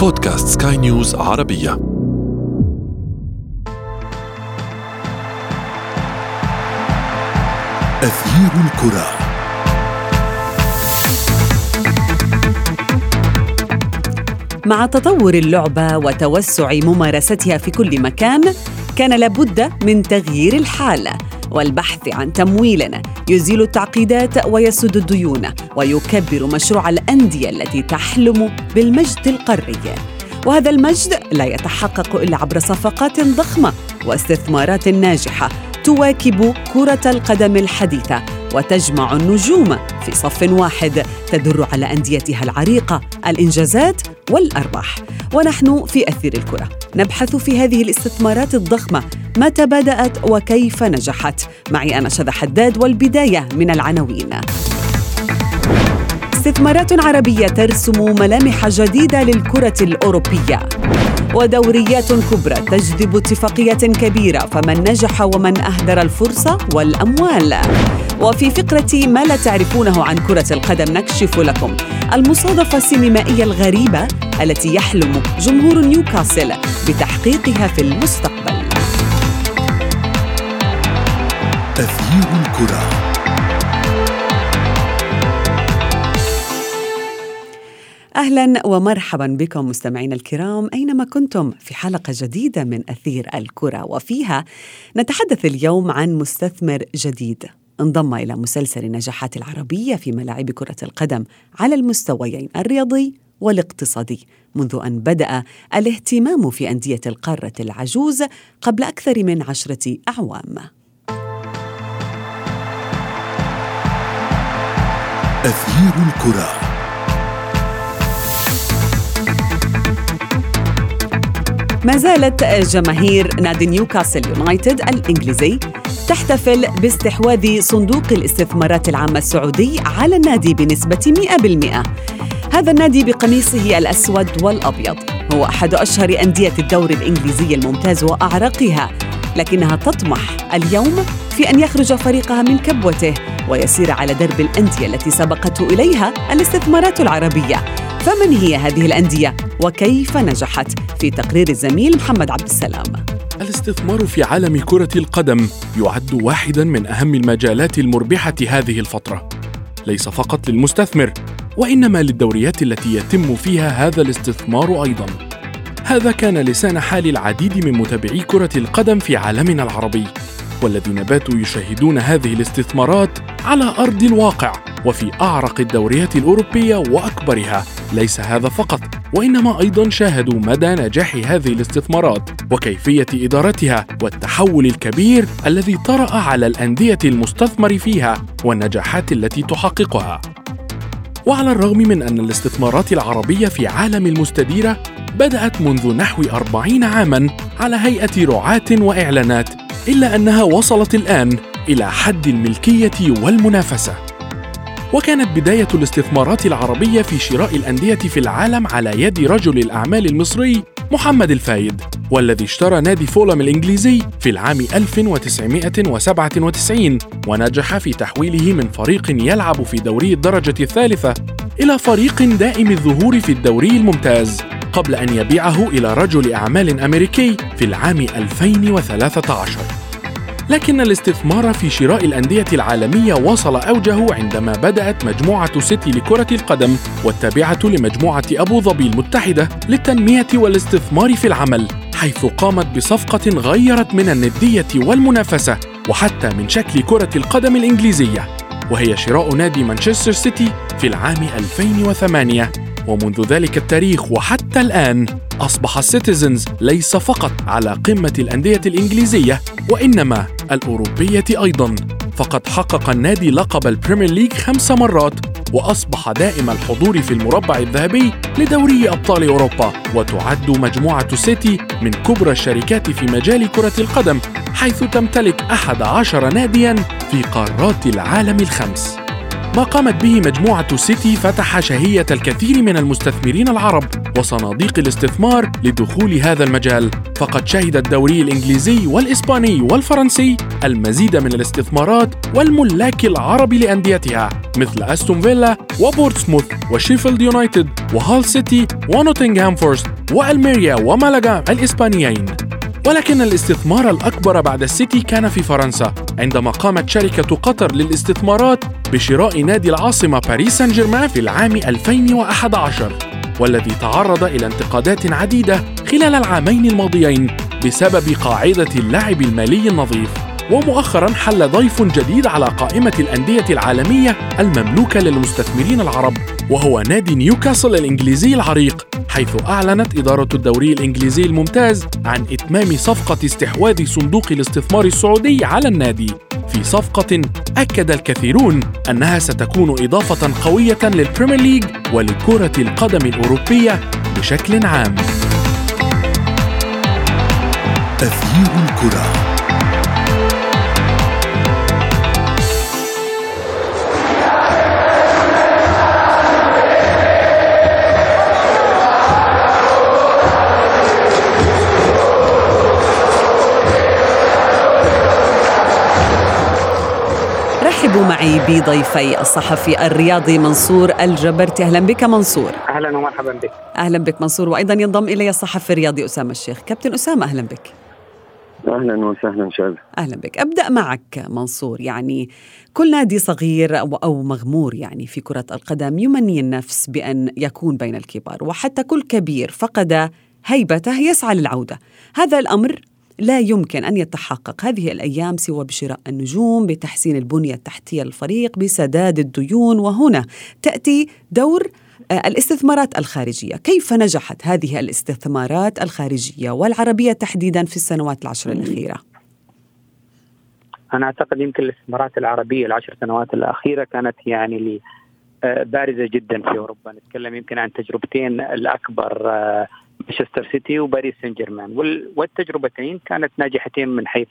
بودكاست سكاي نيوز عربية. أثير الكرة. مع تطور اللعبة وتوسع ممارستها في كل مكان كان لابد من تغيير الحال. والبحث عن تمويل يزيل التعقيدات ويسد الديون ويكبر مشروع الأندية التي تحلم بالمجد القاري وهذا المجد لا يتحقق إلا عبر صفقات ضخمة واستثمارات ناجحة تواكب كرة القدم الحديثة وتجمع النجوم في صف واحد تدر على أنديتها العريقة الإنجازات والأرباح. ونحن في أثير الكرة نبحث في هذه الاستثمارات الضخمة متى بدأت وكيف نجحت. معي أنا شذى حداد والبداية من العناوين. استثمارات عربية ترسم ملامح جديدة للكرة الأوروبية. ودوريات كبرى تجذب اتفاقيات كبيرة فمن نجح ومن أهدر الفرصة والأموال. وفي فقرة ما لا تعرفونه عن كرة القدم نكشف لكم المصادفة السينمائية الغريبة التي يحلم جمهور نيوكاسل بتحقيقها في المستقبل. أثير الكرة. أهلا ومرحبا بكم مستمعينا الكرام أينما كنتم في حلقة جديدة من أثير الكرة وفيها نتحدث اليوم عن مستثمر جديد. انضم إلى مسلسل النجاحات العربية في ملاعب كرة القدم على المستويين الرياضي والاقتصادي منذ أن بدأ الاهتمام في أندية القارة العجوز قبل أكثر من عشرة أعوام. أثير الكرة. ما زالت جماهير نادي نيوكاسل يونايتد الإنجليزي تحتفل باستحواذ صندوق الاستثمارات العامة السعودي على النادي بنسبة 100% هذا النادي بقميصه الأسود والأبيض. هو أحد أشهر أندية الدوري الإنجليزي الممتاز وأعرقها لكنها تطمح اليوم في أن يخرج فريقها من كبوته ويسير على درب الأندية التي سبقته إليها الاستثمارات العربية. فمن هي هذه الأندية وكيف نجحت في تقرير الزميل محمد عبد السلام؟ الاستثمار في عالم كرة القدم يعد واحدا من أهم المجالات المربحة هذه الفترة. ليس فقط للمستثمر وإنما للدوريات التي يتم فيها هذا الاستثمار أيضا. هذا كان لسان حال العديد من متابعي كرة القدم في عالمنا العربي. والذين باتوا يشاهدون هذه الاستثمارات على أرض الواقع وفي أعرق الدوريات الأوروبية وأكبرها. ليس هذا فقط وإنما أيضا شاهدوا مدى نجاح هذه الاستثمارات وكيفية إدارتها والتحول الكبير الذي طرأ على الأندية المستثمر فيها والنجاحات التي تحققها. وعلى الرغم من أن الاستثمارات العربية في عالم المستديرة بدأت منذ نحو أربعين عاماً على هيئة رعاة وإعلانات إلا أنها وصلت الآن إلى حد الملكية والمنافسة. وكانت بداية الاستثمارات العربية في شراء الأندية في العالم على يد رجل الأعمال المصري محمد الفايد والذي اشترى نادي فولم الإنجليزي في العام 1997 ونجح في تحويله من فريق يلعب في دوري الدرجة الثالثة إلى فريق دائم الظهور في الدوري الممتاز. قبل أن يبيعه إلى رجل أعمال أمريكي في العام 2013 لكن الاستثمار في شراء الأندية العالمية وصل أوجه عندما بدأت مجموعة سيتي لكرة القدم والتابعة لمجموعة أبو ظبي المتحدة للتنمية والاستثمار في العمل حيث قامت بصفقة غيرت من الندية والمنافسة وحتى من شكل كرة القدم الإنجليزية وهي شراء نادي مانشستر سيتي في العام 2008 ومنذ ذلك التاريخ وحتى الآن أصبح ال Citizens ليس فقط على قمة الأندية الإنجليزية وإنما الأوروبية أيضا. فقد حقق النادي لقب ال Premier League خمس مرات وأصبح دائم الحضور في المربع الذهبي لدوري أبطال أوروبا وتعد مجموعة سيتي من كبرى الشركات في مجال كرة القدم حيث تمتلك أحد عشر ناديا في قارات العالم الخمس. ما قامت به مجموعة سيتي فتح شهية الكثير من المستثمرين العرب وصناديق الاستثمار لدخول هذا المجال. فقد شهد الدوري الإنجليزي والإسباني والفرنسي المزيد من الاستثمارات والملاك العرب لأنديتها مثل أستون فيلا وبورتسموث وشيفيلد يونايتد وهال سيتي ونوتنغهام فورست وألميريا ومالاغا الإسبانيين. ولكن الاستثمار الأكبر بعد السيتي كان في فرنسا عندما قامت شركة قطر للاستثمارات بشراء نادي العاصمة باريس سان جيرمان في العام 2011 والذي تعرض إلى انتقادات عديدة خلال العامين الماضيين بسبب قاعدة اللعب المالي النظيف. ومؤخرا حل ضيف جديد على قائمة الأندية العالمية المملوكة للمستثمرين العرب. وهو نادي نيوكاسل الإنجليزي العريق حيث أعلنت إدارة الدوري الإنجليزي الممتاز عن إتمام صفقة استحواذ صندوق الاستثمار السعودي على النادي في صفقة أكد الكثيرون أنها ستكون إضافة قوية لل Premier League ولكرة القدم الأوروبية بشكل عام. تغيير الكرة رحبوا معي بضيفي الصحفي الرياضي منصور الجبرتي. أهلا بك منصور. أهلا ومرحبا بك. أهلا بك منصور. وأيضا ينضم إلي الصحفي الرياضي أسامة الشيخ. كابتن أسامة أهلا بك. أهلا وسهلا شاذ أهلا بك. أبدأ معك منصور. يعني كل نادي صغير أو مغمور يعني في كرة القدم يمني النفس بأن يكون بين الكبار وحتى كل كبير فقد هيبته يسعى للعودة. هذا الأمر لا يمكن أن يتحقق هذه الأيام سوى بشراء النجوم بتحسين البنية التحتية للفريق بسداد الديون. وهنا تأتي دور آه، الاستثمارات الخارجية، كيف نجحت هذه الاستثمارات الخارجية والعربية تحديدا في السنوات العشر الأخيرة؟ أنا أعتقد يمكن الاستثمارات العربية العشر سنوات الأخيرة كانت يعني لي آه، بارزة جدا في أوروبا، نتكلم يمكن عن تجربتين الأكبر آه، مانشستر سيتي وباريس سان جيرمان. والتجربتين كانت ناجحتين من حيث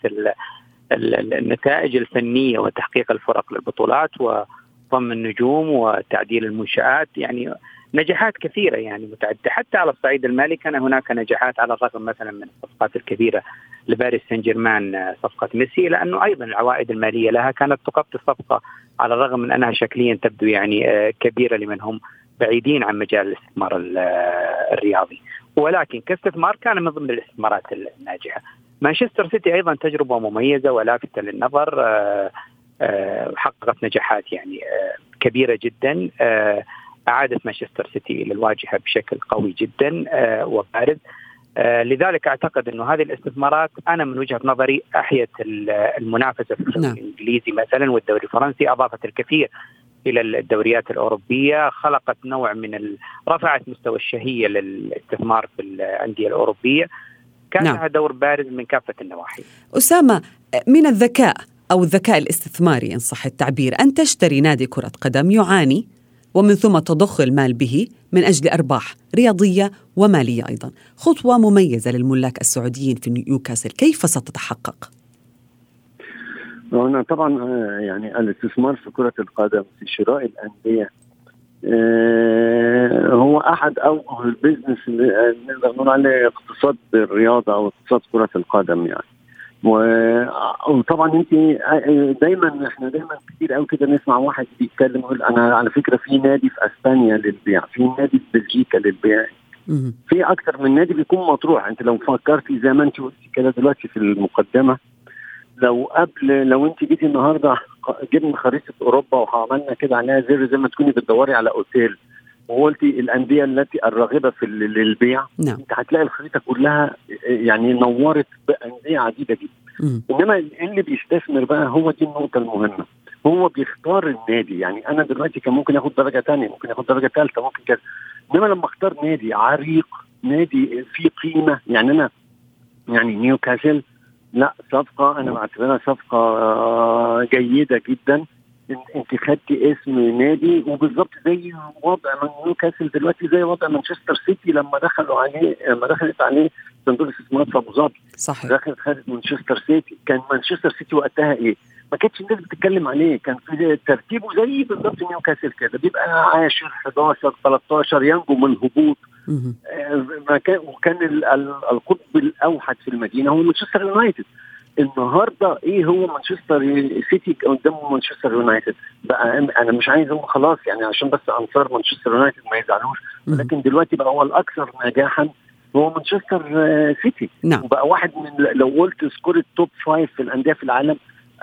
النتائج الفنية وتحقيق الفرق للبطولات وضم النجوم وتعديل المنشآت. يعني نجاحات كثيرة يعني متعددة. حتى على الصعيد المالي كان هناك نجاحات على الرغم مثلا من الصفقات الكبيرة لباريس سان جيرمان صفقة ميسي لأنه أيضا العوائد المالية لها كانت تغطي الصفقة على الرغم من أنها شكليا تبدو يعني آه، كبيرة لمن هم بعيدين عن مجال الاستثمار آه، الرياضي. ولكن كاستثمار كان من ضمن الاستثمارات الناجحة. مانشستر سيتي أيضا تجربة مميزة ولافته للنظر آه، آه، حققت نجاحات يعني آه، كبيرة جدا أعادت مانشستر سيتي إلى الواجهة بشكل قوي جدا وبارز لذلك أعتقد إنه هذه الاستثمارات أنا من وجهة نظري أحيت المنافسة في الدوري نعم. الإنجليزي مثلا والدوري الفرنسي أضافت الكثير إلى الدوريات الأوروبية خلقت نوع من ال... رفعت مستوى الشهية للاستثمار في الأندية الأوروبية كان نعم. لها دور بارز من كافة النواحي. أسامة من الذكاء أو الذكاء الاستثماري إن صح التعبير أن تشتري نادي كرة قدم يعاني ومن ثم تضخ المال به من أجل أرباح رياضية ومالية أيضا، خطوة مميزة للملاك السعوديين في نيوكاسل، كيف ستتحقق؟ هنا طبعا آه، يعني الاستثمار في كرة القدم في شراء الأندية آه، هو أحد أوجه البيزنس اللي نقدر نقول عليه اقتصاد الرياضة أو اقتصاد كرة القدم يعني. وطبعا أنت آه، دايما إحنا دايما كتير قوي كده نسمع واحد بيتكلم يقول أنا على فكرة في نادي في أسبانيا للبيع في نادي في بلجيكا للبيع. في أكثر من نادي بيكون مطروح. أنت لو فكرتي زي ما أنت قلتي كده دلوقتي في المقدمة لو قبل لو انت جيتي النهارده جبنا خريطة أوروبا وعملنا كده عليها زر زي ما تكوني بتدوري على أوتيل وقلتي الأندية التي الراغبه في للبيع نعم. انت هتلاقي الخريطة كلها يعني نورت بأندية عديدة جدا. إنما اللي بيستثمر بقى هو دي النقطة المهمة. هو بيختار النادي يعني أنا دلوقتي كان ممكن اخد درجة ثانية ممكن اخد درجة ثالثه ممكن كده إنما لما اختار نادي عريق نادي فيه قيمة يعني أنا يعني نيوكاسل لا صفقة أنا بعتبرها صفقة آه، جيدة جدا. أنت خدتي اسم نادي وبالظبط زي وضع نيوكاسل دلوقتي زي وضع مانشستر سيتي لما دخلوا عليه لما دخلت عليه صندوق الاستثمارات في ابو ظبي صحيح. دخلت خدت مانشستر سيتي. كان مانشستر سيتي وقتها إيه؟ ما كانتش الناس بتتكلم عليه. كان في ترتيبه زي بالظبط نيوكاسل كده. بيبقى عاشر 11 13 ينجو من الهبوط آه، ما كان وكان القطب الأوحد في المدينة هو مانشستر يونايتد. النهارده إيه هو مانشستر سيتي قدام مانشستر يونايتد؟ بقى أنا مش عايز أقول خلاص يعني عشان بس أنصار مانشستر يونايتد ما يزعلوش. ولكن دلوقتي بقى هو الأكثر نجاحا هو مانشستر سيتي. نعم. وبقى واحد من لو قلت score ال top five في الأندية في العالم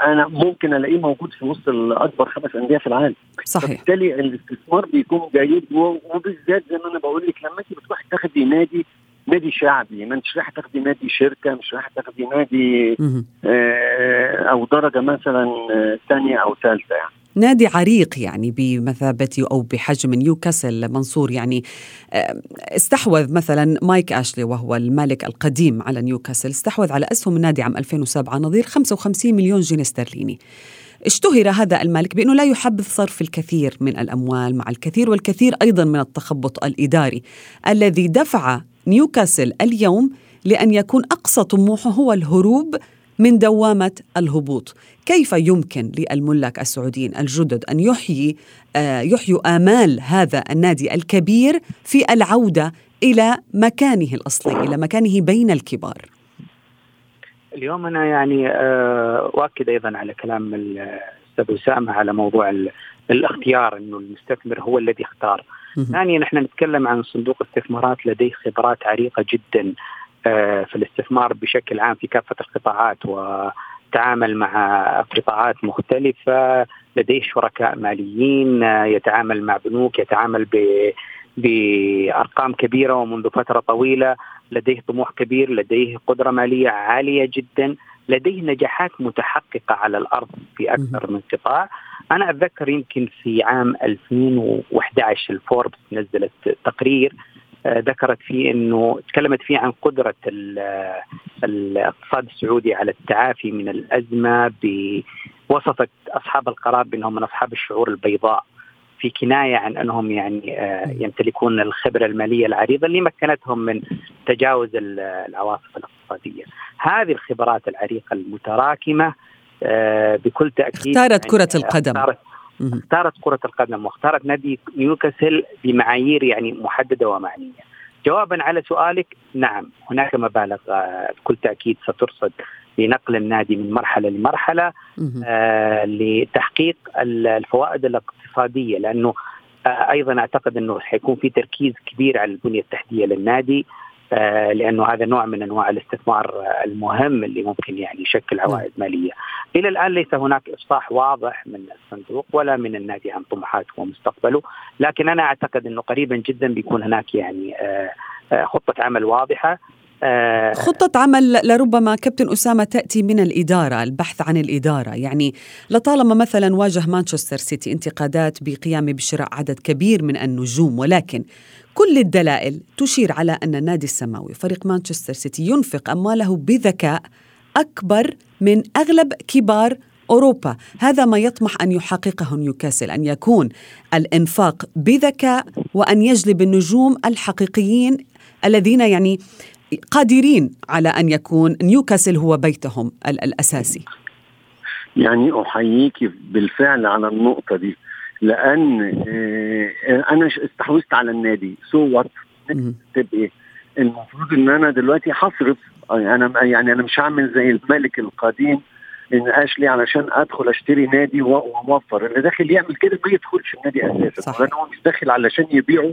أنا ممكن ألاقيه موجود في وسط الأكبر خمس أندية في العالم. صحيح. بالتالي الاستثمار بيكون جيد وبالذات زي ما أنا بقول لك لما أنت بتروح تاخدي نادي نادي شعبي ما أنتش رايح تاخدي نادي شركة مش رايح تاخدي نادي آه أو درجة مثلا ثانية أو ثالثه يعني. نادي عريق يعني بمثابة أو بحجم نيوكاسل. منصور يعني آه، استحوذ مثلا مايك أشلي وهو المالك القديم على نيوكاسل استحوذ على أسهم النادي عام 2007 نظير 55 مليون جنيه استرليني. اشتهر هذا المالك بأنه لا يحبذ صرف الكثير من الأموال مع الكثير والكثير أيضا من التخبط الإداري الذي دفع نيوكاسل اليوم لأن يكون أقصى طموحه هو الهروب من دوامة الهبوط. كيف يمكن للملاك السعوديين الجدد أن يحيي آه، يحيوا آمال هذا النادي الكبير في العودة إلى مكانه الأصلي إلى مكانه بين الكبار؟ اليوم أنا يعني آه، أؤكد أيضا على كلام الأستاذ أسامة على موضوع الاختيار أنه المستثمر هو الذي اختار. ثانيا نحن نتكلم عن صندوق استثمارات لديه خبرات عريقة جدا. في الاستثمار بشكل عام في كافة القطاعات وتعامل مع قطاعات مختلفة لديه شركاء ماليين آه، يتعامل مع بنوك يتعامل ب بأرقام كبيرة ومنذ فترة طويلة لديه طموح كبير لديه قدرة مالية عالية جدا لديه نجاحات متحققة على الأرض في أكثر من قطاع. أنا أتذكر يمكن في عام 2011 الفوربس نزلت تقرير آه، ذكرت فيه إنه تكلمت فيه عن قدرة الاقتصاد السعودي على التعافي من الأزمة بوصفت أصحاب القرار بأنهم من أصحاب الشعور البيضاء في كناية عن أنهم يعني آه، يمتلكون الخبرة المالية العريضة اللي مكنتهم من تجاوز العواصف الاقتصادية. هذه الخبرات العريقة المتراكمة آه، بكل تأكيد اختارت يعني كرة القدم اختارت اختارت كرة القدم واختارت نادي نيوكاسل بمعايير يعني محددة ومعنية. جوابا على سؤالك نعم هناك مبالغ آه، بكل تأكيد سترصد لنقل النادي من مرحلة لمرحلة آه لتحقيق الفوائد الاقتصادية لأنه آه أيضا أعتقد أنه حيكون في تركيز كبير على البنية التحتية للنادي لأنه هذا نوع من أنواع الاستثمار المهم اللي ممكن يعني يشكل عوائد نعم. مالية. إلى الآن ليس هناك إفصاح واضح من الصندوق ولا من النادي عن طموحاته ومستقبله، لكن أنا أعتقد إنه قريبا جدا بيكون هناك يعني آه، آه، خطة عمل واضحة خطة عمل لربما كابتن أسامة تأتي من الإدارة البحث عن الإدارة. يعني لطالما مثلا واجه مانشستر سيتي انتقادات بقيامه بشراء عدد كبير من النجوم ولكن كل الدلائل تشير على أن النادي السماوي فريق مانشستر سيتي ينفق أمواله بذكاء أكبر من أغلب كبار أوروبا. هذا ما يطمح أن يحققه نيوكاسل أن يكون الإنفاق بذكاء وأن يجلب النجوم الحقيقيين الذين يعني قادرين على أن يكون نيوكاسل هو بيتهم الأساسي. يعني أحييك بالفعل على النقطة دي لأن آه، أنا استحوذت على النادي. سو وات تبقى المفروض إن أنا دلوقتي هصرف. أنا يعني أنا مش هعمل زي الملك القديم إن أشلي علشان أدخل أشتري نادي وأوفر. اللي داخل يعمل كده ما يدخلش النادي أساسا. لأن هو مش داخل علشان يبيعه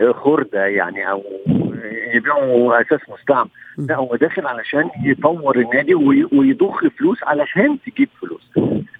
آه، خردة يعني أو يبيعوا أساس مستعمل. لا هو داخل علشان يطور النادي ويضخ فلوس علشان تجيب فلوس.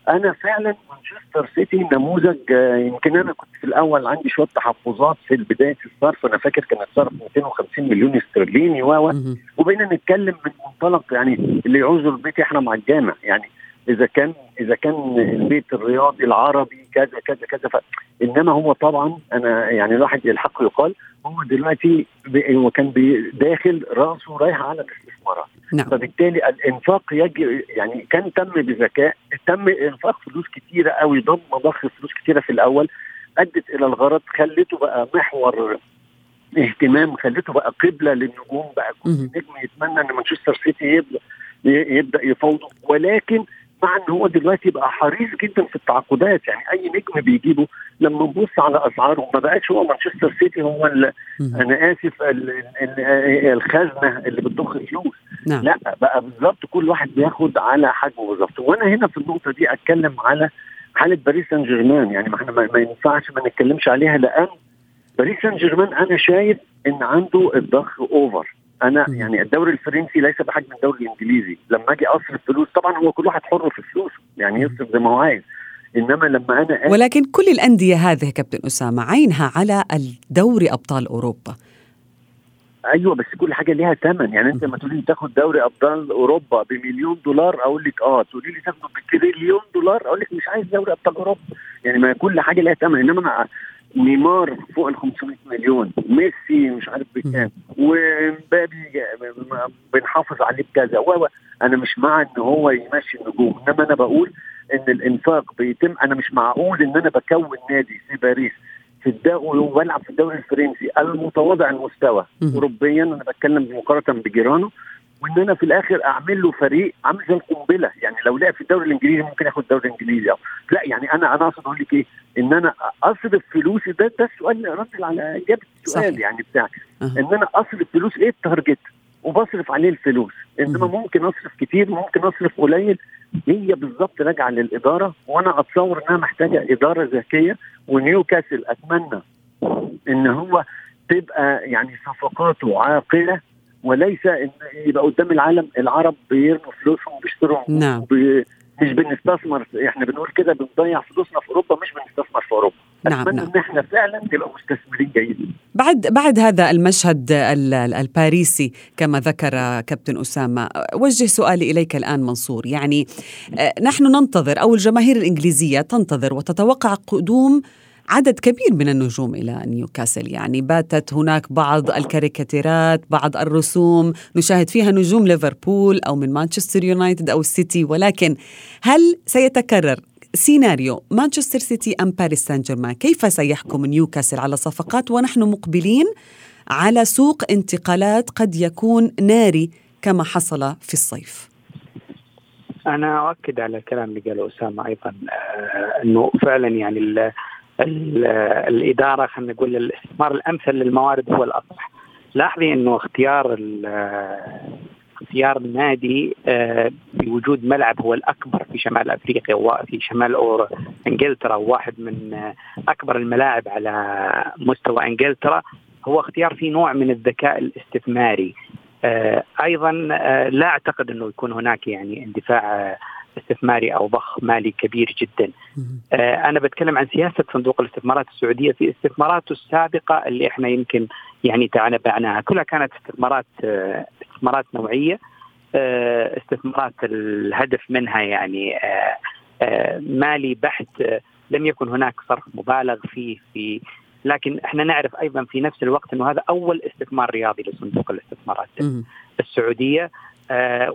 أنا فعلا مانشستر سيتي نموذج آه، يمكن أنا كنت في الأول عندي شوية تحفظات في بداية الصرف. أنا فاكر كان الصرف 250 مليون استرليني و وبقينا نتكلم من منطلق يعني اللي يعوزه البيت يحرم مع الجامع. يعني إذا كان إذا كان البيت الرياضي العربي كذا كذا كذا ف... إنما هو طبعا أنا يعني الواحد الحق يقال هو دلوقتي هو كان داخل رأسه رايح على الاستثمارات. نعم. فبالتالي الإنفاق يجي يعني كان تم بذكاء تم إنفاق فلوس كتيرة قوي ضم ضخ فلوس كتيرة في الأول أدت إلى الغرض خلته بقى محور اهتمام خلته بقى قبلة للنجوم بقى كل نجم يتمنى إن مانشستر سيتي يبدا يبدأ يفوضه ولكن مع إن هو دلوقتي بقى حريص جدا في التعاقدات. يعني أي نجم بيجيبه لما نبص على أسعاره ما بقاش هو مانشستر سيتي هو أنا آسف ال ال الخزنة اللي بتضخ فلوس نعم. لا بقى بالظبط كل واحد بياخد على حجمه بالظبط وأنا هنا في النقطة دي أتكلم على حالة باريس سان جيرمان يعني ما إحنا ما ينفعش ما نتكلمش عليها لأن باريس سان جيرمان أنا شايف إن عنده الضخ over أنا يعني الدوري الفرنسي ليس بحجم الدوري الإنجليزي. لما أجي أصرف فلوس طبعا هو كل واحد حر في فلوسه يعني يصرف زي ما هو عايز. إنما لما أنا ولكن كل الأندية هذه كابتن أسامة عينها على الدوري أبطال أوروبا. أيوه بس كل حاجة ليها ثمن. يعني أنت لما تقولي لي تاخد دوري أبطال أوروبا بمليون دولار أقول لك آه تقولي لي تاخده بتريليون دولار أقول لك مش عايز دوري أبطال أوروبا. يعني ما كل حاجة ليها ثمن. إنما نيمار فوق ال 500 مليون ميسي مش عارف بكام ومبابي بنحافظ عليه بكذا و أنا مش مع إن هو يمشي النجوم إنما أنا بقول إن الإنفاق بيتم أنا مش معقول إن أنا بكون نادي في باريس في الدوري وبلعب في الدوري الفرنسي المتواضع المستوى اوروبيا أنا بتكلم مقارنة بجيرانه وان أنا في الآخر اعمل له فريق عامل زي القنبله. يعني لو لعب في الدوري الانجليزي ممكن ياخد الدوري الانجليزي. أو. لا يعني أنا أنا اقصد أقول لك إيه ان أنا اصرف فلوسي ده ده السؤال رد على إجابة السؤال يعني بتاعك أه. ان أنا اصرف فلوس إيه؟ التارجت. وبصرف عليه الفلوس. انما ممكن اصرف كتير ممكن اصرف قليل. هي بالظبط راجعة للإدارة وأنا اتصور انها محتاجة إدارة ذكية. ونيوكاسل اتمنى ان هو تبقى يعني صفقاته عاقلة وليس إن يبقى قدام العالم العرب بيرموا فلوسهم وبيشتروا نعم. مش بنستثمر إحنا بنقول كده بنضيع فلوسنا في أوروبا مش بنستثمر في أوروبا نعم أتمنى نعم. إن إحنا فعلا نبقى مستثمرين جيدين بعد بعد هذا المشهد الباريسي كما ذكر كابتن أسامة وجه سؤالي إليك الآن منصور يعني آه، نحن ننتظر أو الجماهير الإنجليزية تنتظر وتتوقع قدوم عدد كبير من النجوم إلى نيوكاسل. يعني باتت هناك بعض الكاريكاتيرات بعض الرسوم. نشاهد فيها نجوم ليفربول أو من مانشستر يونايتد أو السيتي. ولكن هل سيتكرر سيناريو مانشستر سيتي أم باريس سان جيرمان كيف سيحكم نيوكاسل على صفقات ونحن مقبلين على سوق انتقالات قد يكون ناري كما حصل في الصيف؟ أنا أؤكد على الكلام اللي قاله أسامة أيضا آه أنه فعلا يعني الإدارة خلينا نقول الاستثمار الأمثل للموارد هو الأصح. لاحظي إنه اختيار اختيار النادي آه، بوجود ملعب هو الأكبر في شمال أفريقيا وفي شمال إنجلترا واحد من آه، أكبر الملاعب على مستوى إنجلترا. هو اختيار فيه نوع من الذكاء الاستثماري. آه، أيضا لا أعتقد إنه يكون هناك يعني اندفاع استثماري أو ضخ مالي كبير جدا. آه أنا بتكلم عن سياسة صندوق الاستثمارات السعودية في استثماراته السابقة اللي إحنا يمكن يعني تعنبعناها، كلها كانت استثمارات آه استثمارات نوعية آه استثمارات الهدف منها يعني مالي بحت لم يكن هناك صرف مبالغ فيه في لكن إحنا نعرف أيضا في نفس الوقت إنه هذا أول استثمار رياضي لصندوق الاستثمارات السعودية.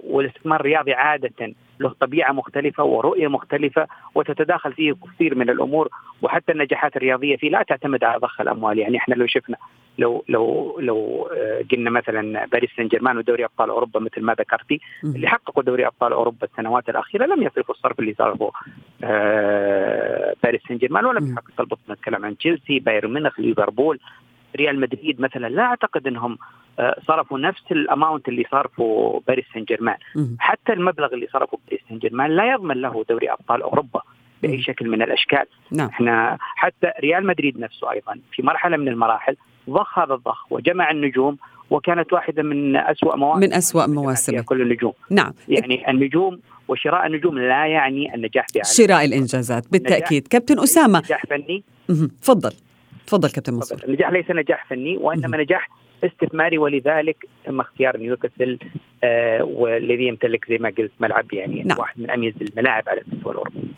والاستثمار الرياضي عادة له طبيعة مختلفة ورؤية مختلفة وتتداخل فيه كثير من الأمور وحتى النجاحات الرياضية فيه لا تعتمد على ضخ الأموال. يعني إحنا لو شفنا لو لو لو آه، قلنا مثلا باريس سان جيرمان ودوري أبطال أوروبا مثل ما ذكرتي اللي حققوا دوري أبطال أوروبا السنوات الأخيرة لم يصرفوا الصرف اللي صرفه آه، باريس سان جيرمان ولم يحقق البطولة. نتكلم عن تشيلسي بايرن ميونخ ليفربول. ريال مدريد مثلا لا أعتقد إنهم آه، صرفوا نفس ال amount اللي صرفوا باريس سان جيرمان حتى المبلغ اللي صرفه باريس سان جيرمان لا يضمن له دوري أبطال أوروبا بأي شكل من الأشكال. نعم. إحنا حتى ريال مدريد نفسه أيضا في مرحلة من المراحل ضخ هذا الضخ وجمع النجوم وكانت واحدة من أسوأ مواسم من أسوأ مواسم كل النجوم. نعم. يعني النجوم وشراء النجوم لا يعني النجاح في شراء الإنجازات بالتأكيد. كابتن أسامة. نجاح فني. تفضل. تفضل كابتن منصور. النجاح ليس نجاح فني وإنما نجاح استثماري ولذلك تم اختيار نيوكاسل آه والذي يمتلك زي ما قلت ملعب يعني نعم. واحد من أميز الملاعب على المستوى الاوروبي.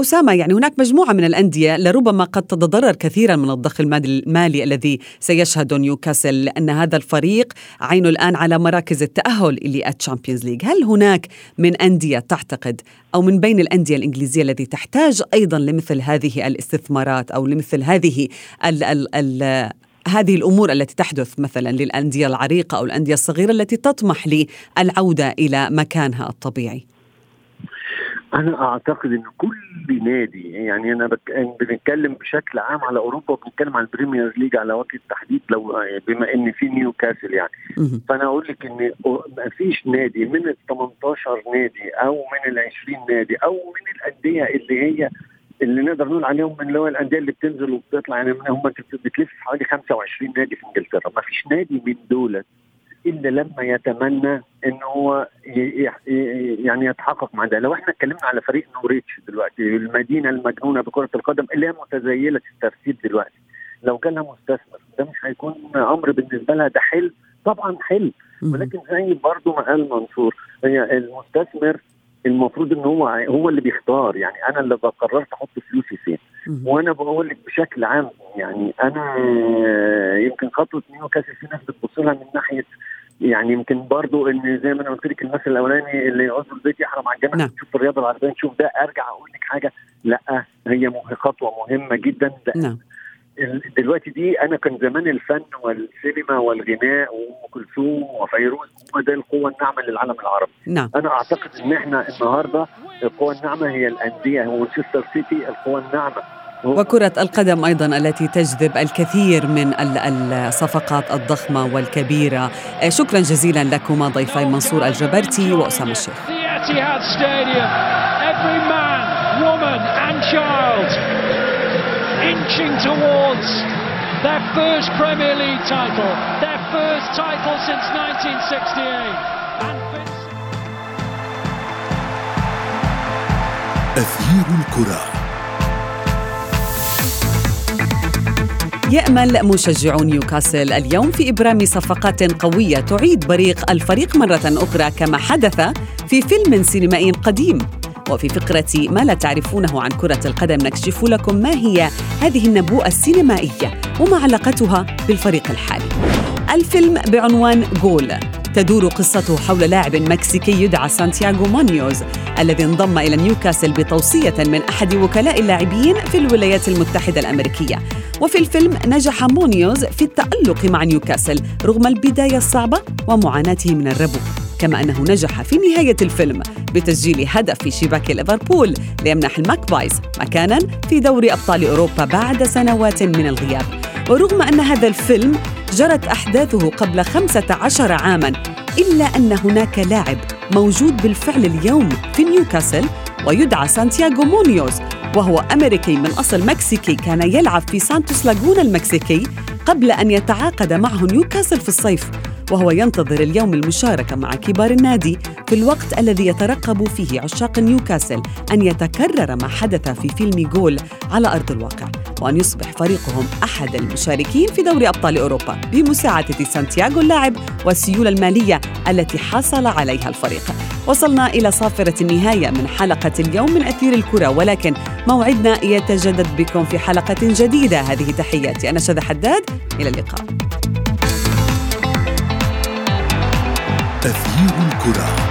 أسامة يعني هناك مجموعة من الأندية لربما قد تتضرر كثيرا من الضخ المالي الذي سيشهد نيوكاسل لأن هذا الفريق عينه الآن على مراكز التأهل لل Champions League، هل هناك من أندية تعتقد أو من بين الأندية الإنجليزية التي تحتاج أيضا لمثل هذه الاستثمارات أو لمثل هذه ال ال ال هذه الأمور التي تحدث مثلا للأندية العريقة أو الأندية الصغيرة التي تطمح للعودة إلى مكانها الطبيعي؟ أنا أعتقد إن كل نادي يعني أنا بك... بنتكلم بشكل عام على أوروبا وبنتكلم على ال Premier League على وجه التحديد لو بما إن في نيوكاسل يعني فأنا أقول لك إن ما فيش نادي من ال 18 نادي أو من ال 20 نادي أو من الأندية اللي هي اللي نقدر نقول عليهم من اللي هو الأندية اللي بتنزل وبتطلع يعني هم بتلف حوالي 25 نادي في إنجلترا. ما فيش نادي من دولت إلا لما يتمنى إن هو يعني يتحقق مع ده. لو إحنا اتكلمنا على فريق نوريتش دلوقتي المدينة المجنونة بكرة القدم اللي هي متزيله الترتيب دلوقتي. لو كان لها مستثمر ده مش هيكون أمر بالنسبة لها. ده حلم. طبعا حلم. ولكن زي برضه ما قال منصور هي المستثمر المفروض إن هو هو اللي بيختار. يعني أنا اللي قررت أحط فلوسي فين. وأنا بقول لك بشكل عام يعني أنا يمكن خطوة نيوكاسل في ناس بتبص لها من ناحية يعني يمكن برضو إن زي ما أنا قلت لك المثل الأولاني اللي يعوز البيت يحرم على الجنه نعم. تشوف الرياضة العربية نشوف ده أرجع أقول لك حاجة. لأ هي خطوة مهمة جدا. ده نعم. دلوقتي دي أنا كان زمان الفن والسينما والغناء وأم كلثوم وفيروز هو ده القوة الناعمة للعالم العربي. نعم. أنا أعتقد إن إحنا النهارده القوة الناعمة هي الأندية هو مانشستر سيتي القوة الناعمة. وكرة القدم أيضا التي تجذب الكثير من الصفقات الضخمة والكبيرة. شكرا جزيلا لكما ضيفي منصور الجبرتي وأسامة الشيخ. Inching towards their first Premier League title, their first title since 1968. أثير الكرة يأمل مشجعو نيوكاسل اليوم في إبرام صفقات قوية تعيد بريق الفريق مرة أخرى كما حدث في فيلم سينمائي قديم وفي فقرة ما لا تعرفونه عن كرة القدم نكشف لكم ما هي هذه النبوءة السينمائية وما علاقتها بالفريق الحالي. الفيلم بعنوان جول. تدور قصته حول لاعب مكسيكي يدعى سانتياغو مونيوز الذي انضم إلى نيوكاسل بتوصية من أحد وكلاء اللاعبين في الولايات المتحدة الأمريكية. وفي الفيلم نجح مونيوز في التألق مع نيوكاسل رغم البداية الصعبة ومعاناته من الربو. كما أنه نجح في نهاية الفيلم بتسجيل هدف في شباك ليفربول ليمنح ال Magpies مكانا في دوري أبطال أوروبا بعد سنوات من الغياب. ورغم أن هذا الفيلم جرت أحداثه قبل 15 عاماً إلا أن هناك لاعب موجود بالفعل اليوم في نيوكاسل ويدعى سانتياغو مونيوز وهو أمريكي من أصل مكسيكي كان يلعب في سانتوس لاغونا المكسيكي قبل أن يتعاقد معه نيوكاسل في الصيف. وهو ينتظر اليوم المشاركة مع كبار النادي في الوقت الذي يترقب فيه عشاق نيوكاسل أن يتكرر ما حدث في فيلم جول على أرض الواقع وأن يصبح فريقهم أحد المشاركين في دوري أبطال أوروبا بمساعدة سانتياغو اللاعب والسيولة المالية التي حصل عليها الفريق. وصلنا إلى صافرة النهاية من حلقة اليوم من أثير الكرة ولكن موعدنا يتجدد بكم في حلقة جديدة. هذه تحياتي أنا شذى حداد إلى اللقاء. تغيير الكره